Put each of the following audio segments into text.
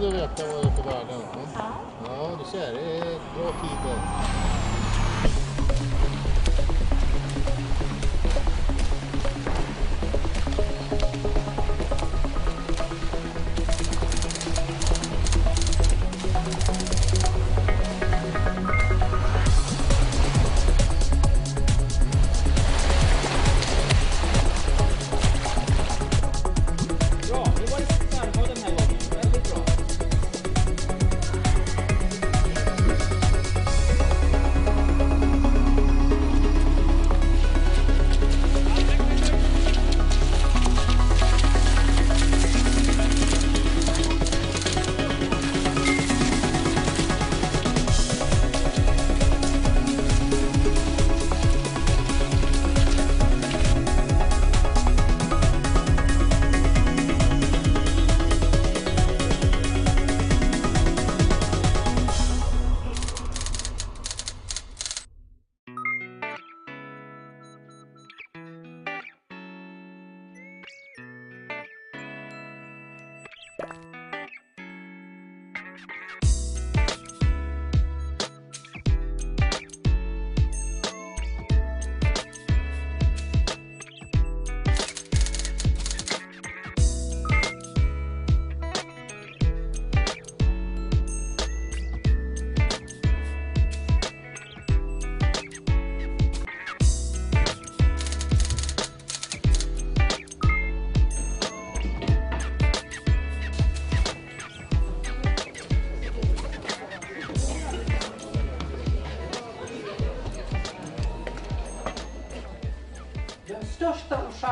du veta vad det är för värden? Ja. Ja, du ser. Det är bra tider.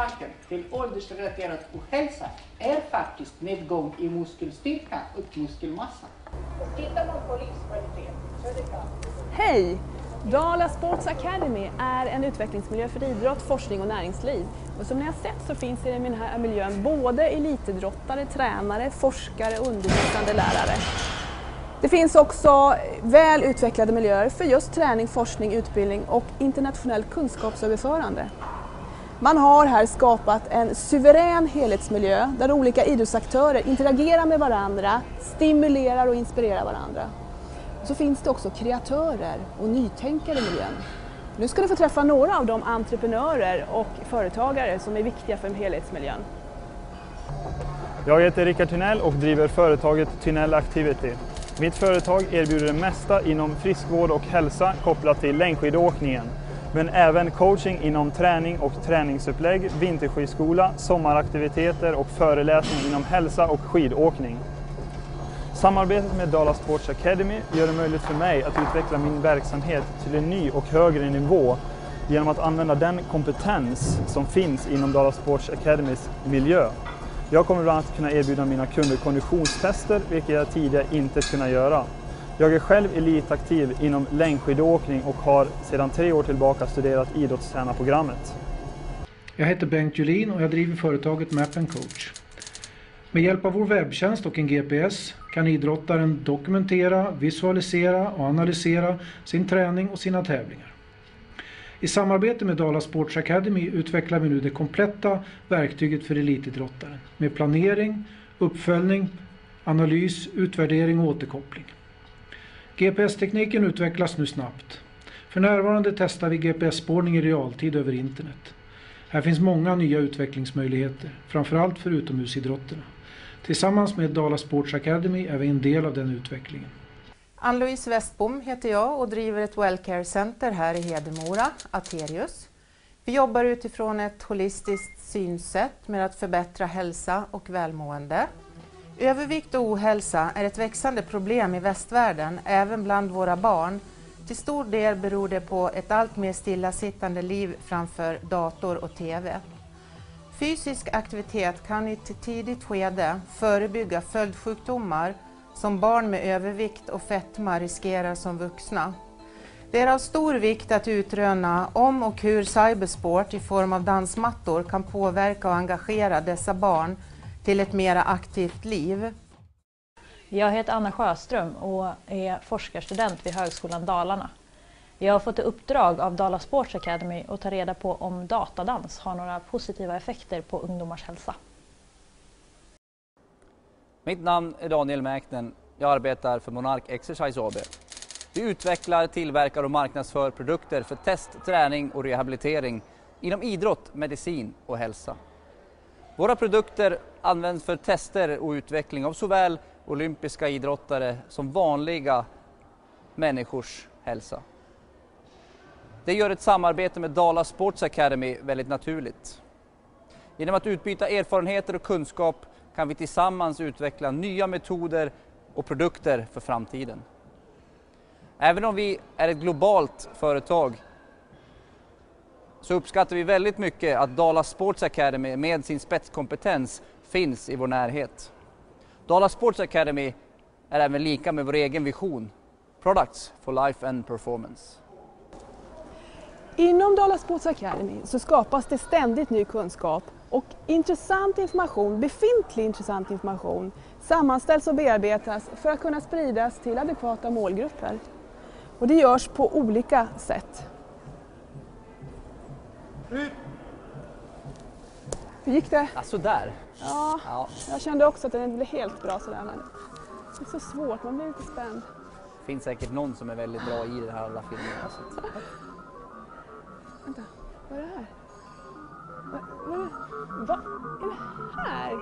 Orsaken till åldersrelaterad ohälsa är faktiskt nedgång i muskelstyrka och muskelmassa. Tittar man på livskvalitet så är det klart. Hej! Dala Sports Academy är en utvecklingsmiljö för idrott, forskning och näringsliv. Och som ni har sett så finns det i den här miljön både elitidrottare, tränare, forskare och undervisande lärare. Det finns också väl utvecklade miljöer för just träning, forskning, utbildning och internationell kunskapsöverförande. Man har här skapat en suverän helhetsmiljö där olika idrottsaktörer interagerar med varandra, stimulerar och inspirerar varandra. Så finns det också kreatörer och nytänkare i miljön. Nu ska ni få träffa några av de entreprenörer och företagare som är viktiga för helhetsmiljön. Jag heter Rickard Tynell och driver företaget Tynell Activity. Mitt företag erbjuder det mesta inom friskvård och hälsa kopplat till längdskidåkningen men även coaching inom träning och träningsupplägg, vinterskidskola, sommaraktiviteter och föreläsning inom hälsa och skidåkning. Samarbetet med Dala Sports Academy gör det möjligt för mig att utveckla min verksamhet till en ny och högre nivå genom att använda den kompetens som finns inom Dala Sports Academys miljö. Jag kommer bland annat kunna erbjuda mina kunder konditionstester, vilket jag tidigare inte kunnat göra. Jag är själv elitaktiv inom längdskidåkning och har sedan tre år tillbaka studerat idrottstränarprogrammet. Jag heter Bengt Julin och jag driver företaget Map Coach. Med hjälp av vår webbtjänst och en GPS kan idrottaren dokumentera, visualisera och analysera sin träning och sina tävlingar. I samarbete med Dala Sports Academy utvecklar vi nu det kompletta verktyget för elitidrottaren med planering, uppföljning, analys, utvärdering och återkoppling. GPS-tekniken utvecklas nu snabbt. För närvarande testar vi GPS-spårning i realtid över internet. Här finns många nya utvecklingsmöjligheter, framförallt för utomhusidrotterna. Tillsammans med Dala Sports Academy är vi en del av den utvecklingen. Ann-Louise Westbom heter jag och driver ett Wellcare Center här i Hedemora, Aterius. Vi jobbar utifrån ett holistiskt synsätt med att förbättra hälsa och välmående. Övervikt och ohälsa är ett växande problem i västvärlden, även bland våra barn. Till stor del beror det på ett allt mer stillasittande liv framför dator och TV. Fysisk aktivitet kan i ett tidigt skede förebygga följdsjukdomar som barn med övervikt och fetma riskerar som vuxna. Det är av stor vikt att utröna om och hur cybersport i form av dansmattor kan påverka och engagera dessa barn till ett mer aktivt liv. Jag heter Anna Sjöström och är forskarstudent vid Högskolan Dalarna. Jag har fått i uppdrag av Dala Sports Academy att ta reda på om datadans har några positiva effekter på ungdomars hälsa. Mitt namn är Daniel Mäknen. Jag arbetar för Monark Exercise AB. Vi utvecklar, tillverkar och marknadsför produkter för test, träning och rehabilitering inom idrott, medicin och hälsa. Våra produkter används för tester och utveckling av såväl olympiska idrottare som vanliga människors hälsa. Det gör ett samarbete med Dala Sports Academy väldigt naturligt. Genom att utbyta erfarenheter och kunskap kan vi tillsammans utveckla nya metoder och produkter för framtiden. Även om vi är ett globalt företag så uppskattar vi väldigt mycket att Dala Sports Academy med sin spetskompetens finns i vår närhet. Dala Sports Academy är även lika med vår egen vision, Products for Life and Performance. Inom Dala Sports Academy så skapas det ständigt ny kunskap och intressant information, befintlig intressant information sammanställs och bearbetas för att kunna spridas till adekvata målgrupper. Och det görs på olika sätt. Hur gick det? Ja, sådär. Ja, Ja, jag kände också att det inte blev helt bra sådär men det är så svårt, man blir lite spänd. det finns säkert någon som är väldigt bra i det här alla filmerna. Så Vänta, vad är det här? Vad, vad, är det? vad är det här?